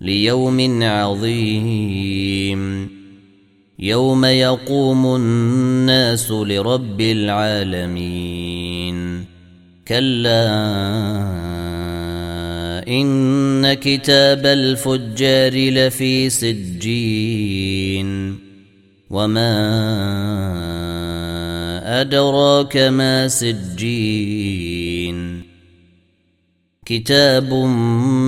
ليوم عظيم. يوم يقوم الناس لرب العالمين. كلا إن كتاب الفجار لفي سجين. وما أدراك ما سجين. كتاب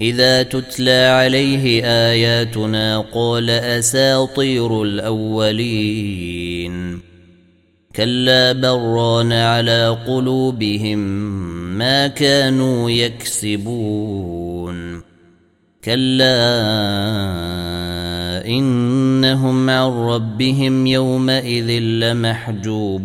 إذا تتلى عليه آياتنا قال أساطير الأولين. كلا بران على قلوبهم ما كانوا يكسبون. كلا إنهم عن ربهم يومئذ لمحجوبون.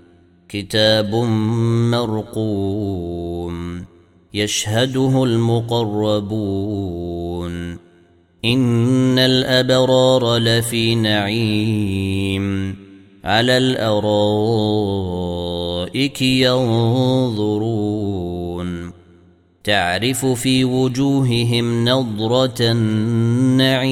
كتاب مرقوم يشهده المقربون. إن الأبرار لفي نعيم على الأرائك ينظرون. تعرف في وجوههم نضره النعيم.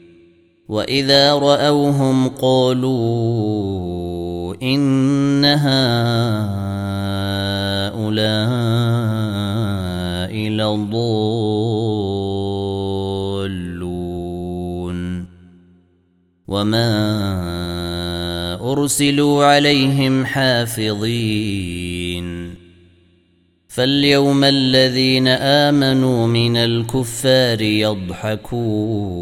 واذا راوهم قالوا ان هؤلاء لضالون وما ارسلوا عليهم حافظين فاليوم الذين امنوا من الكفار يضحكون